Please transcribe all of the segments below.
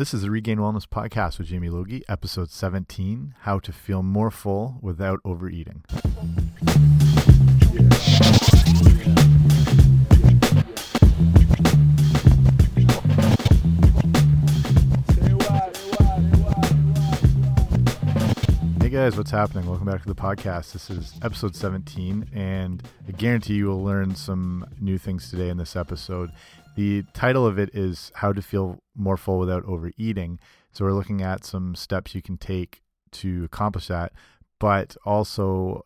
This is the Regain Wellness Podcast with Jamie Logie, episode 17 How to Feel More Full Without Overeating. Hey guys, what's happening? Welcome back to the podcast. This is episode 17, and I guarantee you will learn some new things today in this episode. The title of it is How to Feel More Full Without Overeating. So, we're looking at some steps you can take to accomplish that, but also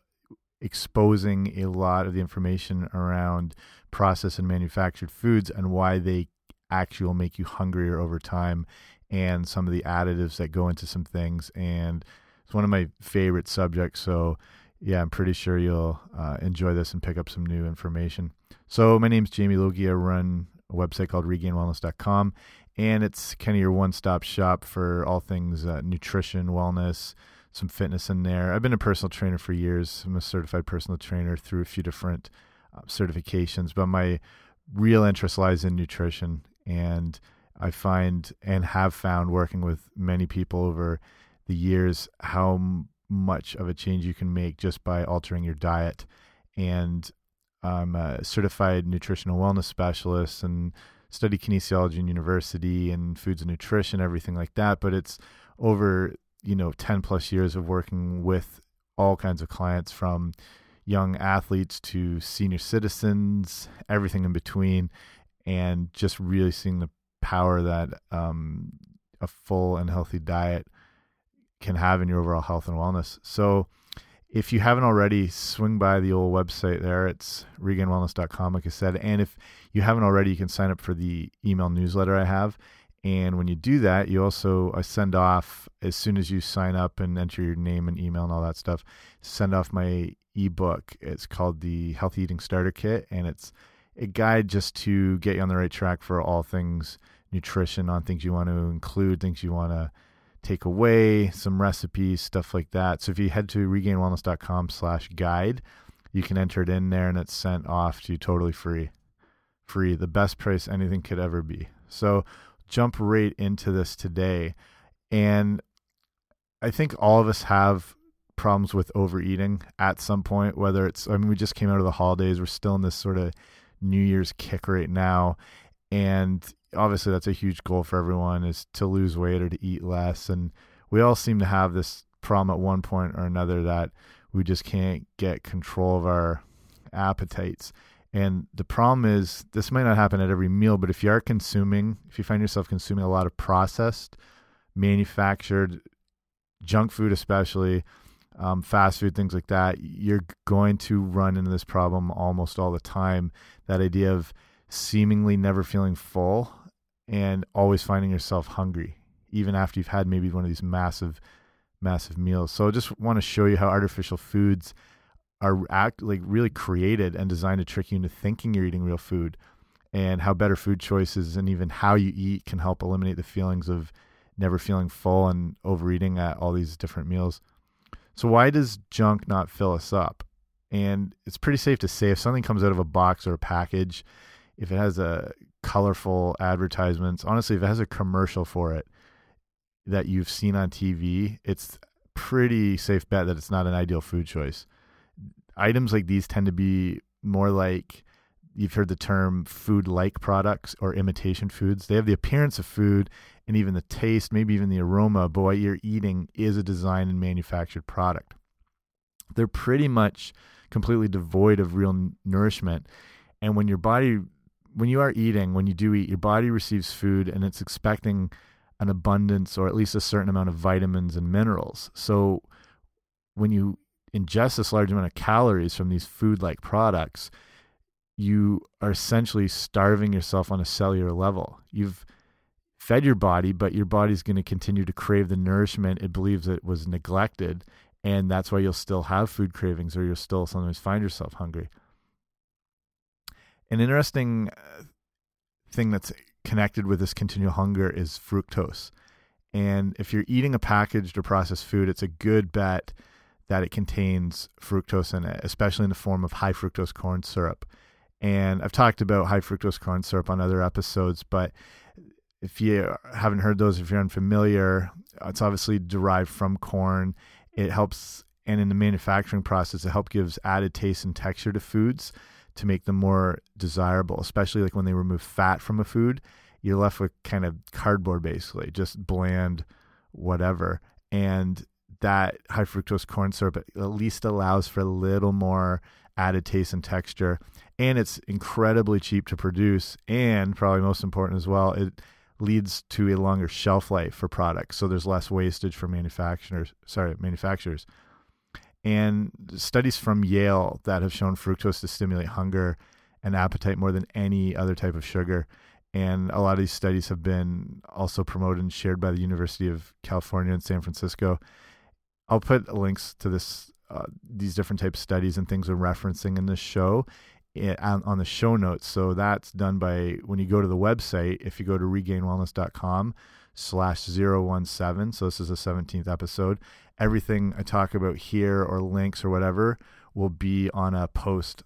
exposing a lot of the information around processed and manufactured foods and why they actually will make you hungrier over time and some of the additives that go into some things. And it's one of my favorite subjects. So, yeah, I'm pretty sure you'll uh, enjoy this and pick up some new information. So, my name's Jamie Logie. I run a website called regainwellness.com. And it's kind of your one stop shop for all things uh, nutrition, wellness, some fitness in there. I've been a personal trainer for years. I'm a certified personal trainer through a few different uh, certifications, but my real interest lies in nutrition. And I find and have found working with many people over the years how much of a change you can make just by altering your diet. And I'm a certified nutritional wellness specialist and study kinesiology in university and foods and nutrition, everything like that. But it's over, you know, 10 plus years of working with all kinds of clients from young athletes to senior citizens, everything in between, and just really seeing the power that um, a full and healthy diet can have in your overall health and wellness. So, if you haven't already, swing by the old website there. It's regainwellness.com, like I said. And if you haven't already, you can sign up for the email newsletter I have. And when you do that, you also I send off as soon as you sign up and enter your name and email and all that stuff. Send off my ebook. It's called the Healthy Eating Starter Kit, and it's a guide just to get you on the right track for all things nutrition, on things you want to include, things you want to take away, some recipes, stuff like that. So if you head to regainwellness.com slash guide, you can enter it in there and it's sent off to you totally free. Free, the best price anything could ever be. So jump right into this today. And I think all of us have problems with overeating at some point, whether it's, I mean, we just came out of the holidays. We're still in this sort of New Year's kick right now. And obviously that's a huge goal for everyone is to lose weight or to eat less. And we all seem to have this problem at one point or another that we just can't get control of our appetites. And the problem is this might not happen at every meal but if you are consuming if you find yourself consuming a lot of processed manufactured junk food especially um, fast food things like that you're going to run into this problem almost all the time. That idea of seemingly never feeling full and always finding yourself hungry, even after you've had maybe one of these massive, massive meals. So I just want to show you how artificial foods are act like really created and designed to trick you into thinking you're eating real food and how better food choices and even how you eat can help eliminate the feelings of never feeling full and overeating at all these different meals. So why does junk not fill us up? And it's pretty safe to say if something comes out of a box or a package, if it has a colorful advertisements. Honestly, if it has a commercial for it that you've seen on TV, it's pretty safe bet that it's not an ideal food choice. Items like these tend to be more like you've heard the term food like products or imitation foods. They have the appearance of food and even the taste, maybe even the aroma, but what you're eating is a designed and manufactured product. They're pretty much completely devoid of real nourishment. And when your body when you are eating, when you do eat, your body receives food and it's expecting an abundance or at least a certain amount of vitamins and minerals. So when you ingest this large amount of calories from these food like products, you are essentially starving yourself on a cellular level. You've fed your body, but your body's going to continue to crave the nourishment it believes it was neglected. And that's why you'll still have food cravings or you'll still sometimes find yourself hungry an interesting uh, thing that's connected with this continual hunger is fructose. And if you're eating a packaged or processed food, it's a good bet that it contains fructose in it, especially in the form of high fructose corn syrup. And I've talked about high fructose corn syrup on other episodes, but if you haven't heard those, if you're unfamiliar, it's obviously derived from corn. It helps, and in the manufacturing process, it helps gives added taste and texture to foods to make them more desirable, especially like when they remove fat from a food. You're left with kind of cardboard, basically, just bland, whatever. And that high fructose corn syrup at least allows for a little more added taste and texture. And it's incredibly cheap to produce. And probably most important as well, it leads to a longer shelf life for products. So there's less wastage for manufacturers. Sorry, manufacturers. And studies from Yale that have shown fructose to stimulate hunger and appetite more than any other type of sugar. And a lot of these studies have been also promoted and shared by the University of California in San Francisco. I'll put links to this, uh, these different types of studies and things we're referencing in this show eh, on, on the show notes. So that's done by when you go to the website. If you go to regainwellness.com slash 017, so this is the 17th episode, everything I talk about here or links or whatever will be on a post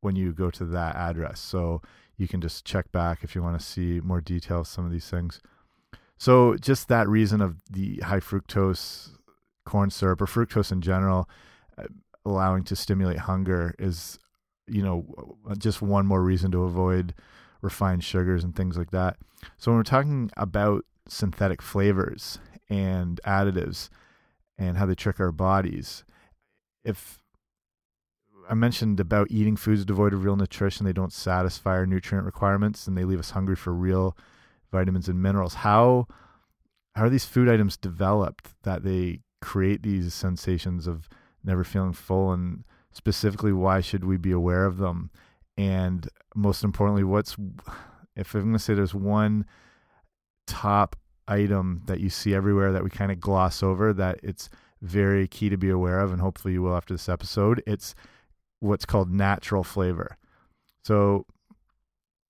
when you go to that address. So you can just check back if you want to see more details some of these things. So just that reason of the high fructose corn syrup or fructose in general uh, allowing to stimulate hunger is you know just one more reason to avoid refined sugars and things like that. So when we're talking about synthetic flavors and additives, and how they trick our bodies. If I mentioned about eating foods devoid of real nutrition, they don't satisfy our nutrient requirements and they leave us hungry for real vitamins and minerals. How how are these food items developed that they create these sensations of never feeling full and specifically why should we be aware of them? And most importantly, what's if I'm going to say there's one top item that you see everywhere that we kind of gloss over that it's very key to be aware of, and hopefully you will after this episode. It's what's called natural flavor. So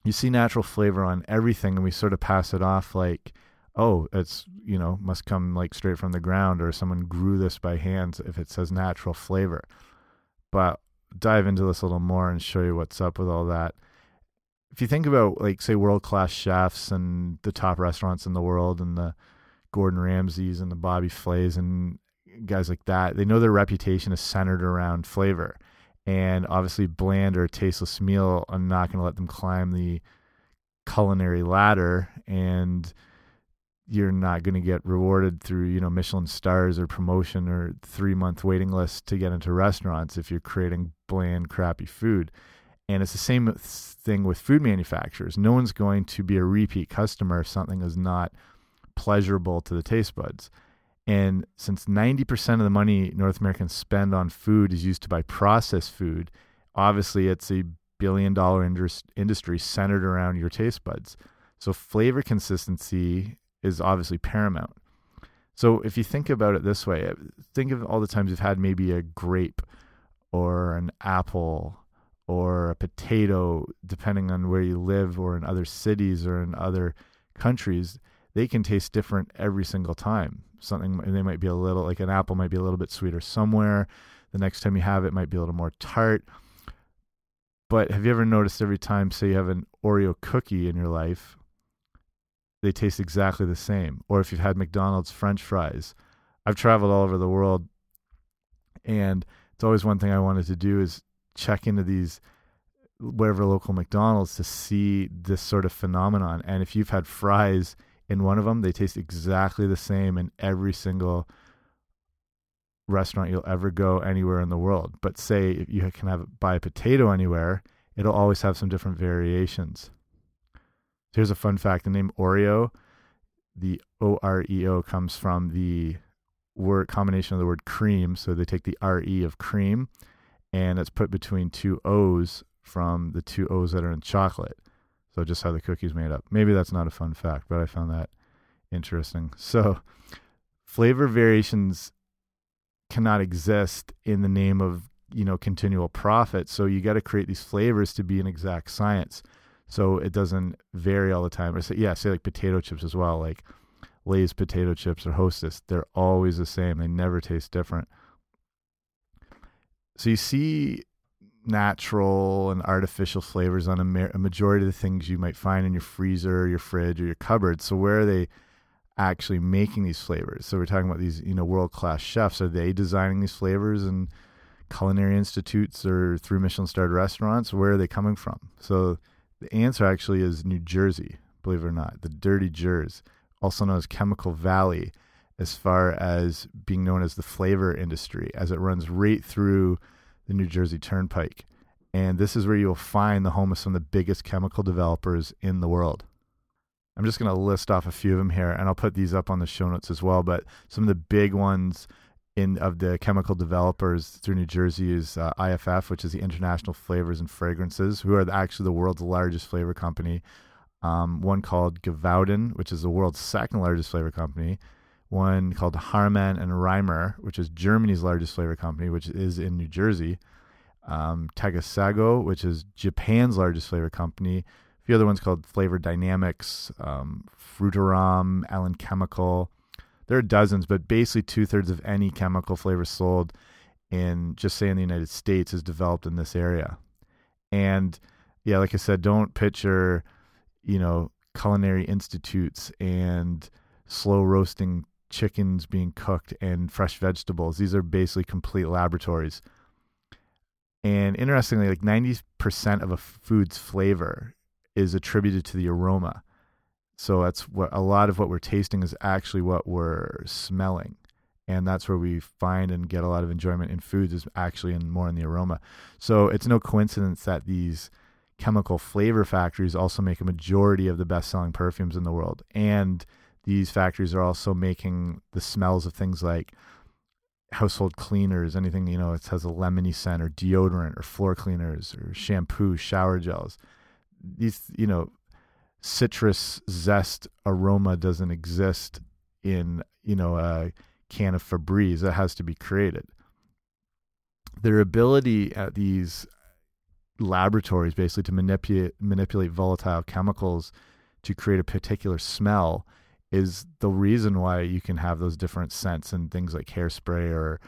you see natural flavor on everything, and we sort of pass it off like, oh, it's, you know, must come like straight from the ground, or someone grew this by hands if it says natural flavor. But dive into this a little more and show you what's up with all that if you think about like say world class chefs and the top restaurants in the world and the Gordon Ramsays and the Bobby Flays and guys like that, they know their reputation is centered around flavor. And obviously, bland or tasteless meal, I'm not going to let them climb the culinary ladder, and you're not going to get rewarded through you know Michelin stars or promotion or three month waiting list to get into restaurants if you're creating bland, crappy food. And it's the same thing with food manufacturers. No one's going to be a repeat customer if something is not pleasurable to the taste buds. And since 90% of the money North Americans spend on food is used to buy processed food, obviously it's a billion dollar industry centered around your taste buds. So flavor consistency is obviously paramount. So if you think about it this way, uh, think of all the times you've had maybe a grape or an apple or a potato, depending on where you live or in other cities or in other countries, they can taste different every single time. Something they might be a little like an apple might be a little bit sweeter somewhere. The next time you have it might be a little more tart. But have you ever noticed every time, say, you have an Oreo cookie in your life, they taste exactly the same? Or if you've had McDonald's French fries, I've traveled all over the world, and it's always one thing I wanted to do is check into these whatever local McDonald's to see this sort of phenomenon. And if you've had fries in one of them, they taste exactly the same in every single restaurant you'll ever go anywhere in the world. But say if you can have buy a potato anywhere, it'll always have some different variations. Here's a fun fact: the name Oreo, the O R E O, comes from the word combination of the word cream. So they take the R E of cream and it's put between two O's from the two O's that are in chocolate. So just how the cookie's made up. Maybe that's not a fun fact, but I found that interesting. So flavor variations cannot exist in the name of you know continual profit. So you got to create these flavors to be an exact science. So it doesn't vary all the time. Or say, yeah, say like potato chips as well, like Lay's potato chips or Hostess. They're always the same. They never taste different. So you see natural and artificial flavors on a, a, majority of the things you might find in your freezer, your fridge, or your cupboard. So where are they actually making these flavors? So we're talking about these, you know, world class chefs. Are they designing these flavors and culinary institutes or through Michelin starred restaurants? Where are they coming from? So the answer actually is New Jersey, believe it or not, the dirty Jers, also known as Chemical Valley, as far as being known as the flavor industry, as it runs right through the New Jersey Turnpike. And this is where you'll find the home of some of the biggest chemical developers in the world. I'm just going to list off a few of them here, and I'll put these up on the show notes as well. But some of the big ones in of the chemical developers through New Jersey is uh, IFF, which is the International Flavors and Fragrances, who are actually the world's largest flavor company. Um, one called Givaudan, which is the world's second largest flavor company. One called Haarmann and Reimer, which is Germany's largest flavor company, which is in New Jersey. Um, Takasago, which is Japan's largest flavor company, A few other ones called Flavor Dynamics, um, Elan Chemical. There are dozens, but basically two thirds of any chemical flavor sold in just say in the United States is developed in this area. And yeah, like I said, don't picture, you know, culinary institutes and slow roasting chickens being cooked and fresh vegetables. These are basically complete laboratories. And interestingly, like 90% of a food's flavor is attributed to the aroma. So that's what a lot of what we're tasting is actually what we're smelling. And that's where we find and get a lot of enjoyment in foods is actually in more in the aroma. So it's no coincidence that these chemical flavor factories also make a majority of the best selling perfumes in the world. And these factories are also making the smells of things like household cleaners, anything, you know, it has a lemony scent or deodorant or floor cleaners or shampoo, shower gels these you know citrus zest aroma doesn't exist in you know a can of Febreze that has to be created. Their ability at these laboratories basically to manipulate manipulate volatile chemicals to create a particular smell is the reason why you can have those different scents and things like hairspray or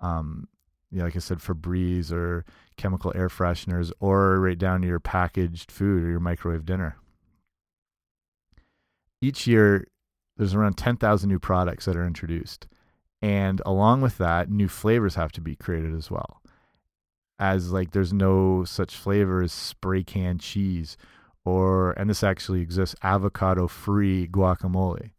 um, you know, like I said, Febreze or chemical air fresheners, or right down to your packaged food or your microwave dinner. Each year, there's around 10,000 new products that are introduced. And along with that, new flavors have to be created as well. As like there's no such flavor as spray can cheese or, and this actually exists, avocado free guacamole.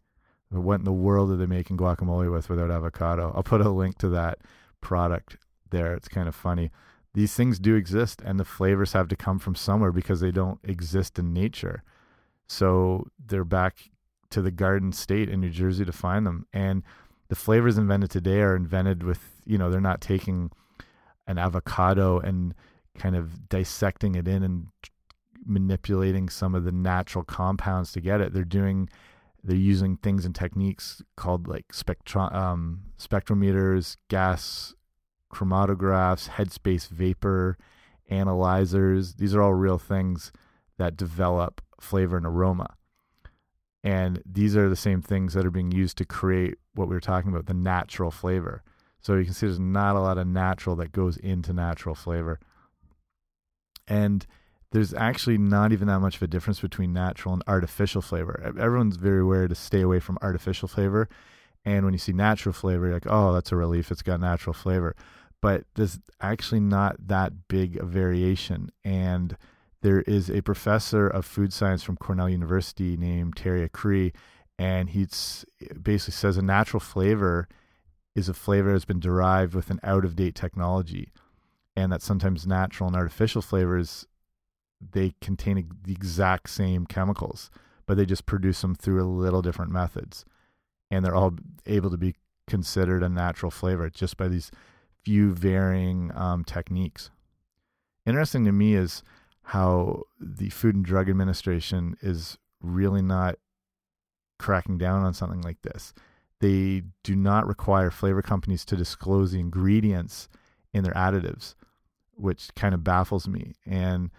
What in the world are they making guacamole with without avocado? I'll put a link to that product there. It's kind of funny. These things do exist, and the flavors have to come from somewhere because they don't exist in nature. So they're back to the garden state in New Jersey to find them. And the flavors invented today are invented with, you know, they're not taking an avocado and kind of dissecting it in and manipulating some of the natural compounds to get it. They're doing they're using things and techniques called like spectro um, spectrometers, gas chromatographs, headspace vapor analyzers. These are all real things that develop flavor and aroma. And these are the same things that are being used to create what we were talking about the natural flavor. So you can see there's not a lot of natural that goes into natural flavor. And there's actually not even that much of a difference between natural and artificial flavor. Everyone's very aware to stay away from artificial flavor. And when you see natural flavor, you're like, oh, that's a relief. It's got natural flavor but there's actually not that big a variation. And there is a professor of food science from Cornell University named Terry Acree, and he basically says a natural flavor is a flavor that's been derived with an out of date technology, and that sometimes natural and artificial flavors they contain the exact same chemicals, but they just produce them through a little different methods, and they're all able to be considered a natural flavor just by these few varying um, techniques. Interesting to me is how the Food and Drug Administration is really not cracking down on something like this. They do not require flavor companies to disclose the ingredients in their additives, which kind of baffles me. And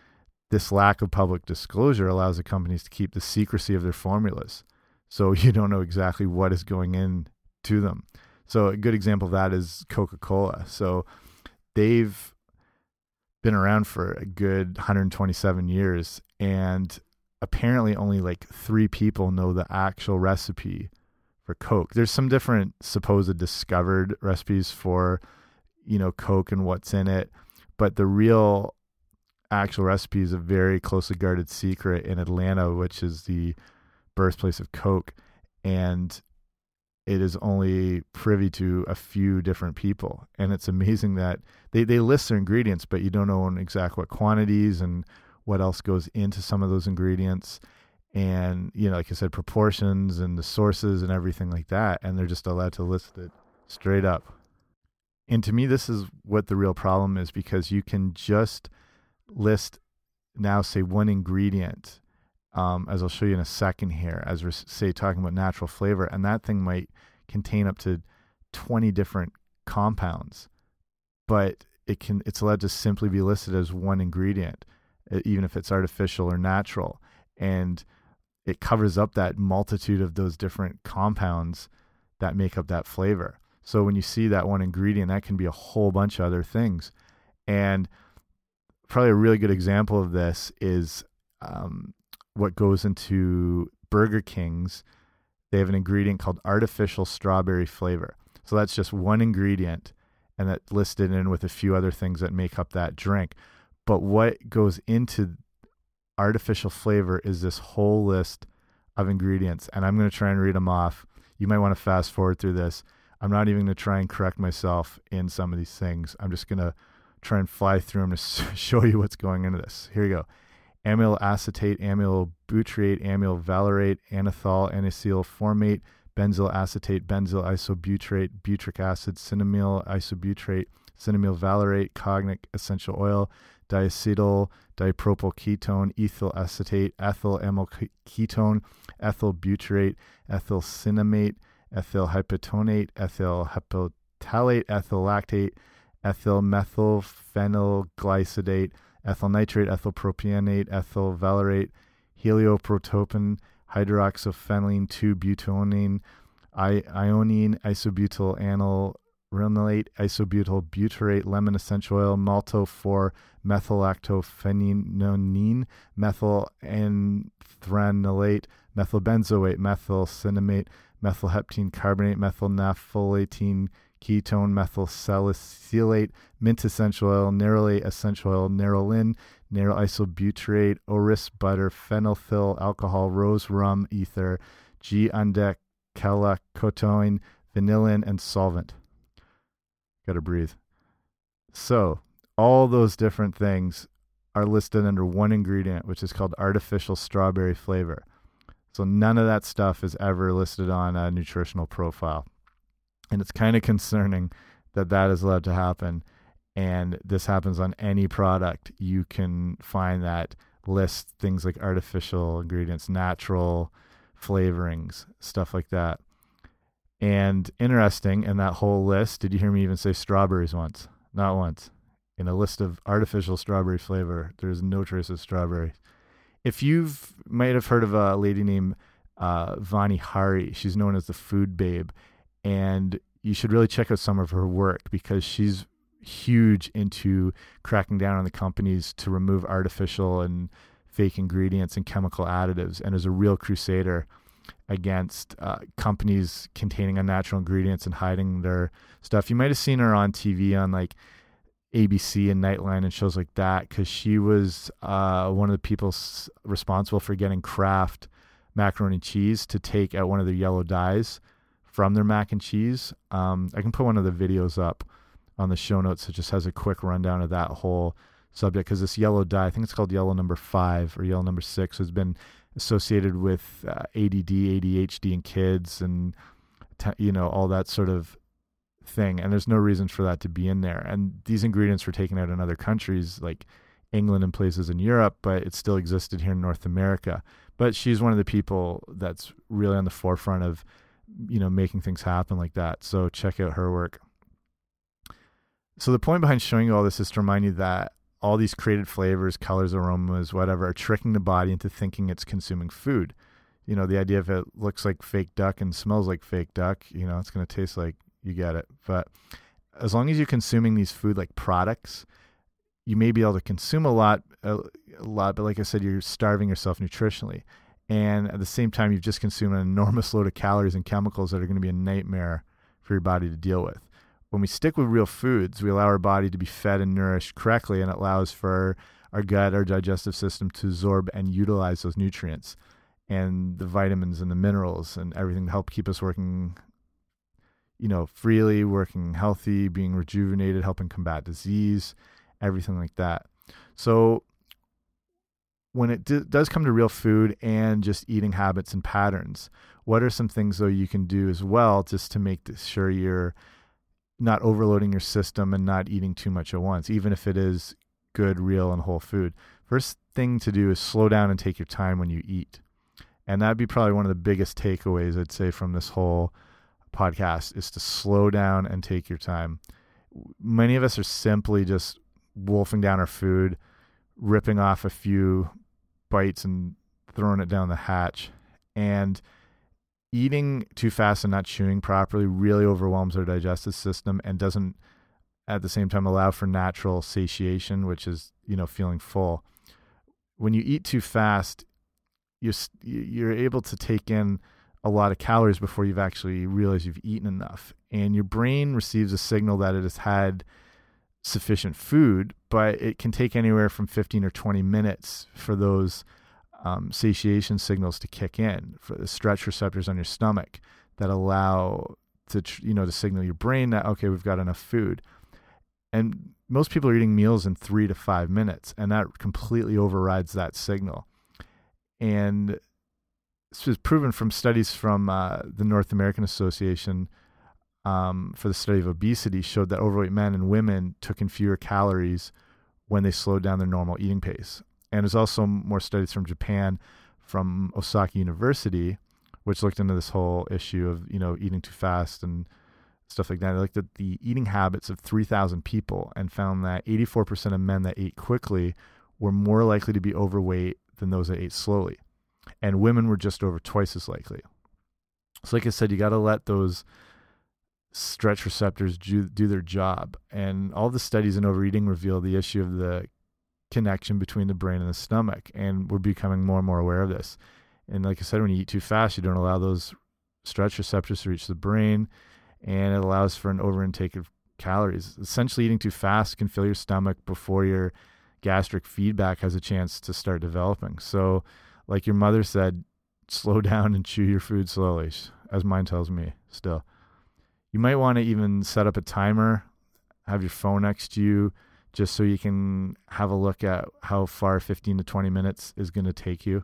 this lack of public disclosure allows the companies to keep the secrecy of their formulas. So you don't know exactly what is going in to them. So a good example of that is Coca Cola. So they've been around for a good 127 years and apparently only like 3 people know the actual recipe for Coke. There's some different supposed discovered recipes for you know Coke and what's in it, but the real actual recipe is a very closely guarded secret in Atlanta, which is the birthplace of Coke, and it is only privy to a few different people. And it's amazing that they, they list their ingredients, but you don't know in exact what quantities and what else goes into some of those ingredients. And, you know, like I said, proportions and the sources and everything like that. And they're just allowed to list it straight up. And to me, this is what the real problem is because you can just list now, say, one ingredient, um, as I'll show you in a second here, as we're, say, talking about natural flavor, and that thing might contain up to 20 different compounds, but it can it's allowed to simply be listed as one ingredient, even if it's artificial or natural. And it covers up that multitude of those different compounds that make up that flavor. So when you see that one ingredient, that can be a whole bunch of other things. And probably a really good example of this is um, what goes into Burger King's. They have an ingredient called artificial strawberry flavor. So that's just one ingredient and that listed in with a few other things that make up that drink. But what goes into artificial flavor is this whole list of ingredients. And I'm going to try and read them off. You might want to fast forward through this. I'm not even going to try and correct myself in some of these things. I'm just going to try and fly through them to show you what's going into this. Here you go. Amyl acetate, amyl butyrate, amyl valerate, anethol, anisyl formate, benzyl acetate, benzyl isobutyrate, butric acid, cinnamyl isobutyrate, cinnamyl valerate, cognac essential oil, diacetyl, dipropyl ketone, ethyl acetate, ethyl amyl ketone, ethyl butyrate, ethyl cinnamate, ethyl hypotonate, ethyl hypotalate, ethyl lactate, ethyl methyl phenyl glycidate, ethyl nitrate, ethyl propionate, ethyl valerate, helioprotopen, hydroxyphenylene 2 butonane, ionine, isobutyl anyl renylate, isobutyl butyrate, lemon essential oil, malto 4 methylactophenonine, methyl anthranilate, methylbenzoate, methyl cinnamate, methylheptene carbonate, methyl naphtholatine ketone, methyl salicylate, mint essential oil, nerolate essential oil, nerolin, isobutyrate, orris butter, phenolphyll alcohol, rose rum ether, G undecalacotoin, vanillin, and solvent. Gotta breathe. So, all those different things are listed under one ingredient, which is called artificial strawberry flavor. So, none of that stuff is ever listed on a nutritional profile. And it's kind of concerning that that is allowed to happen. And this happens on any product. You can find that list things like artificial ingredients, natural flavorings, stuff like that. And interesting in that whole list, did you hear me even say strawberries once? Not once. In a list of artificial strawberry flavor, there's no trace of strawberry. If you've might have heard of a lady named uh, Vani Hari, she's known as the Food Babe, and you should really check out some of her work because she's huge into cracking down on the companies to remove artificial and fake ingredients and chemical additives and is a real crusader against uh, companies containing unnatural ingredients and hiding their stuff. You might have seen her on TV on like ABC and Nightline and shows like that because she was uh, one of the people responsible for getting Kraft macaroni cheese to take out one of their yellow dyes from their mac and cheese. Um, I can put one of the videos up on the show notes that just has a quick rundown of that whole subject because this yellow dye, I think it's called yellow number five or yellow number six, has been associated with uh, ADD, ADHD in kids, and you know all that sort of thing. And there's no reason for that to be in there. And these ingredients were taken out in other countries like England and places in Europe, but it still existed here in North America. But she's one of the people that's really on the forefront of you know making things happen like that. So check out her work. So the point behind showing you all this is to remind you that all these created flavors, colors, aromas, whatever, are tricking the body into thinking it's consuming food. You know, the idea if it looks like fake duck and smells like fake duck, you know, it's going to taste like you get it. But as long as you're consuming these food like products, you may be able to consume a lot, a, a lot, but like I said, you're starving yourself nutritionally. And at the same time, you've just consumed an enormous load of calories and chemicals that are going to be a nightmare for your body to deal with. When we stick with real foods, we allow our body to be fed and nourished correctly, and it allows for our gut, our digestive system to absorb and utilize those nutrients and the vitamins and the minerals and everything to help keep us working you know freely working healthy being rejuvenated helping combat disease everything like that so when it does come to real food and just eating habits and patterns what are some things though you can do as well just to make sure you're not overloading your system and not eating too much at once even if it is good real and whole food first thing to do is slow down and take your time when you eat and that'd be probably one of the biggest takeaways I'd say from this whole podcast is to slow down and take your time. Many of us are simply just wolfing down our food, ripping off a few bites and throwing it down the hatch. And eating too fast and not chewing properly really overwhelms our digestive system and doesn't at the same time allow for natural satiation, which is, you know, feeling full. When you eat too fast, you're you're able to take in a lot of calories before you've actually realized you've eaten enough and your brain receives a signal that it has had sufficient food but it can take anywhere from 15 or 20 minutes for those um, satiation signals to kick in for the stretch receptors on your stomach that allow to you know to signal your brain that okay we've got enough food. And most people are eating meals in three to five minutes and that completely overrides that signal. And this was proven from studies from uh, the North American Association um, for the study of obesity showed that overweight men and women took in fewer calories when they slowed down their normal eating pace. And there's also more studies from Japan, from Osaka University, which looked into this whole issue of you know eating too fast and stuff like that. They looked at the eating habits of 3,000 people and found that 84% of men that ate quickly were more likely to be overweight than those that ate slowly. And women were just over twice as likely. So, like I said, you got to let those stretch receptors do, do their job. And all the studies in overeating reveal the issue of the connection between the brain and the stomach. And we're becoming more and more aware of this. And like I said, when you eat too fast, you don't allow those stretch receptors to reach the brain, and it allows for an overintake of calories. Essentially, eating too fast can fill your stomach before your gastric feedback has a chance to start developing. So, like your mother said, slow down and chew your food slowly, as mine tells me still. You might want to even set up a timer, have your phone next to you, just so you can have a look at how far 15 to 20 minutes is going to take you.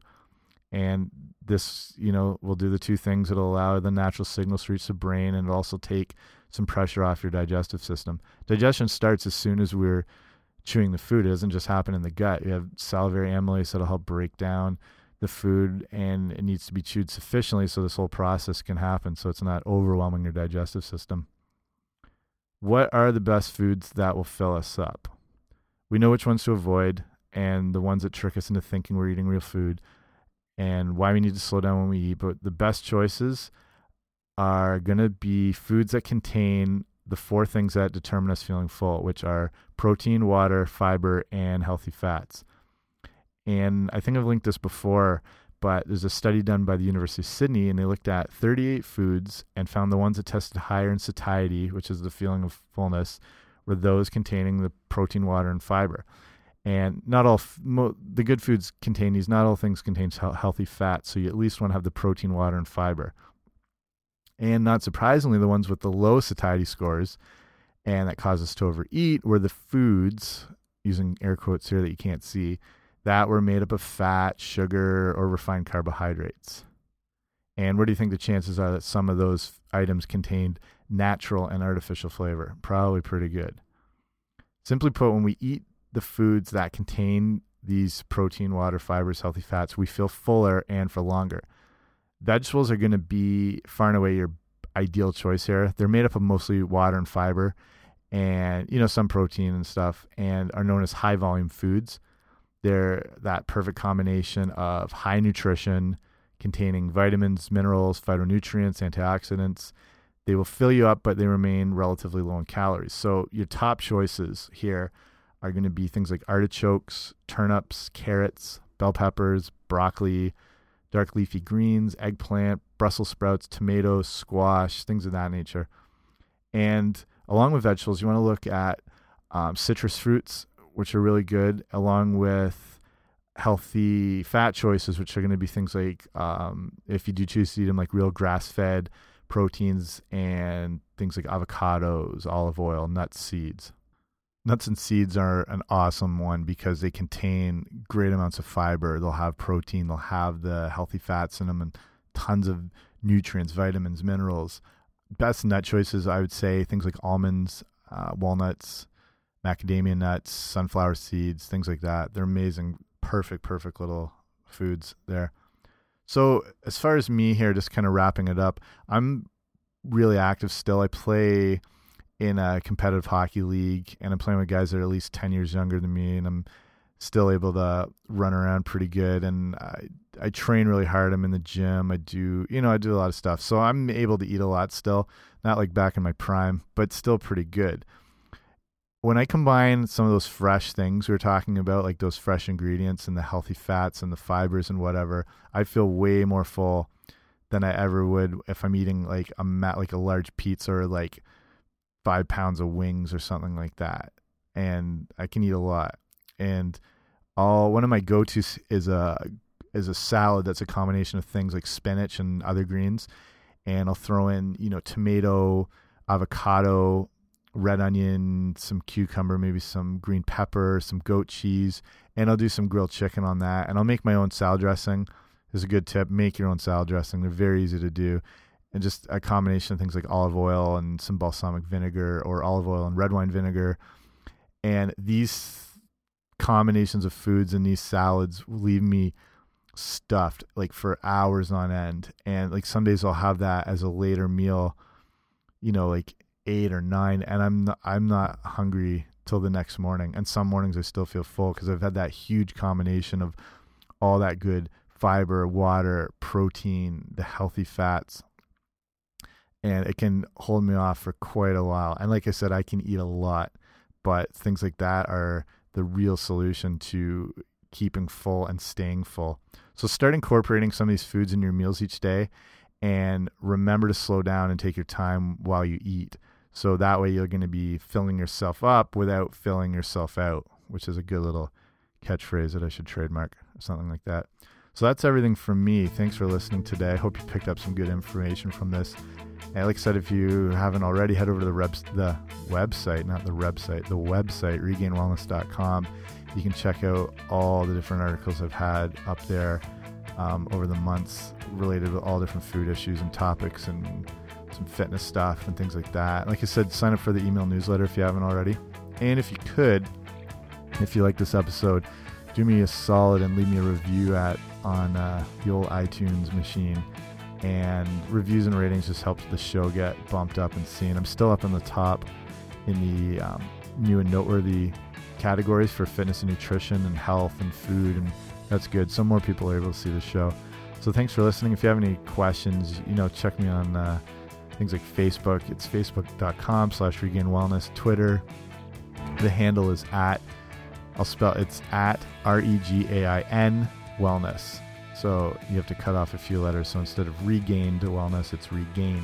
And this, you know, will do the two things. It'll allow the natural signals to reach the brain and it'll also take some pressure off your digestive system. Digestion starts as soon as we're chewing the food. It doesn't just happen in the gut. You have salivary amylase that'll help break down the food, and it needs to be chewed sufficiently so this whole process can happen, so it's not overwhelming your digestive system. What are the best foods that will fill us up? We know which ones to avoid, and the ones that trick us into thinking we're eating real food, and why we need to slow down when we eat. But the best choices are going to be foods that contain the four things that determine us feeling full, which are protein, water, fiber, and healthy fats. And I think I've linked this before, but there's a study done by the University of Sydney, and they looked at 38 foods and found the ones that tested higher in satiety, which is the feeling of fullness, were those containing the protein, water, and fiber. And not all the good foods contain these. Not all things contain healthy fats, so you at least want to have the protein, water, and fiber. And not surprisingly, the ones with the low satiety scores and that cause us to overeat were the foods, using air quotes here that you can't see, that were made up of fat, sugar, or refined carbohydrates. And what do you think the chances are that some of those items contained natural and artificial flavor? Probably pretty good. Simply put, when we eat the foods that contain these protein, water, fibers, healthy fats, we feel fuller and for longer vegetables are going to be far and away your ideal choice here. They're made up of mostly water and fiber and you know some protein and stuff and are known as high volume foods. They're that perfect combination of high nutrition containing vitamins, minerals, phytonutrients, antioxidants. They will fill you up but they remain relatively low in calories. So your top choices here are going to be things like artichokes, turnips, carrots, bell peppers, broccoli, dark leafy greens, eggplant, Brussels sprouts, tomatoes, squash, things of that nature. And along with vegetables, you want to look at um, citrus fruits, which are really good, along with healthy fat choices, which are going to be things like um, if you do choose to eat them, like real grass fed proteins and things like avocados, olive oil, nuts, seeds. Nuts and seeds are an awesome one because they contain great amounts of fiber. They'll have protein, they'll have the healthy fats in them, and tons of nutrients, vitamins, minerals. Best nut choices, I would say, things like almonds, uh, walnuts, macadamia nuts, sunflower seeds, things like that. They're amazing, perfect, perfect little foods there. So, as far as me here, just kind of wrapping it up, I'm really active still. I play in a competitive hockey league and I'm playing with guys that are at least 10 years younger than me and I'm still able to run around pretty good and I I train really hard. I'm in the gym. I do, you know, I do a lot of stuff. So I'm able to eat a lot still, not like back in my prime, but still pretty good. When I combine some of those fresh things we are talking about, like those fresh ingredients and the healthy fats and the fibers and whatever, I feel way more full than I ever would if I'm eating like a like a large pizza or like five pounds of wings or something like that. And I can eat a lot. And all one of my go tos is a is a salad that's a combination of things like spinach and other greens. And I'll throw in, you know, tomato, avocado, red onion, some cucumber, maybe some green pepper, some goat cheese, and I'll do some grilled chicken on that. And I'll make my own salad dressing. Is a good tip. Make your own salad dressing. They're very easy to do and just a combination of things like olive oil and some balsamic vinegar or olive oil and red wine vinegar. And these combinations of foods and these salads leave me stuffed like for hours on end. And like some days I'll have that as a later meal, you know, like eight or nine, and I'm not, I'm not hungry till the next morning. And some mornings I still feel full because I've had that huge combination of all that good fiber, water, protein, the healthy fats, and it can hold me off for quite a while. And like I said, I can eat a lot, but things like that are the real solution to keeping full and staying full. So start incorporating some of these foods in your meals each day and remember to slow down and take your time while you eat. So that way you're going to be filling yourself up without filling yourself out, which is a good little catchphrase that I should trademark or something like that. So that's everything from me. Thanks for listening today. I hope you picked up some good information from this. And like I said, if you haven't already, head over to the, reps, the website, not the website, the website, regainwellness.com. You can check out all the different articles I've had up there um, over the months related to all different food issues and topics and some fitness stuff and things like that. Like I said, sign up for the email newsletter if you haven't already. And if you could, if you like this episode, do me a solid and leave me a review at on uh, the old iTunes machine. And reviews and ratings just helps the show get bumped up and seen. I'm still up on the top in the um, new and noteworthy categories for fitness and nutrition and health and food, and that's good. Some more people are able to see the show. So thanks for listening. If you have any questions, you know, check me on uh, things like Facebook. It's facebook.com slash regain wellness. Twitter, the handle is at, I'll spell it's at R E G A I N wellness. So you have to cut off a few letters. So instead of regained wellness, it's regain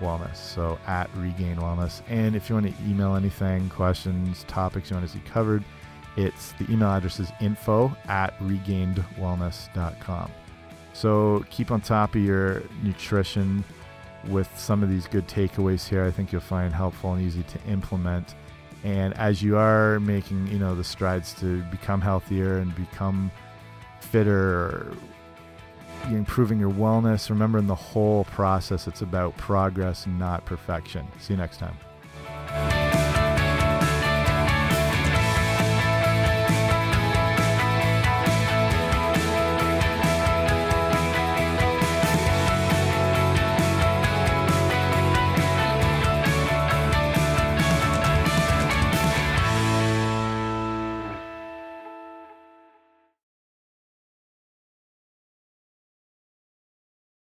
wellness. So at regain wellness. And if you want to email anything, questions, topics you want to see covered, it's the email address is info at regainedwellness.com. So keep on top of your nutrition with some of these good takeaways here. I think you'll find helpful and easy to implement. And as you are making, you know, the strides to become healthier and become fitter, improving your wellness. Remember, in the whole process, it's about progress, not perfection. See you next time.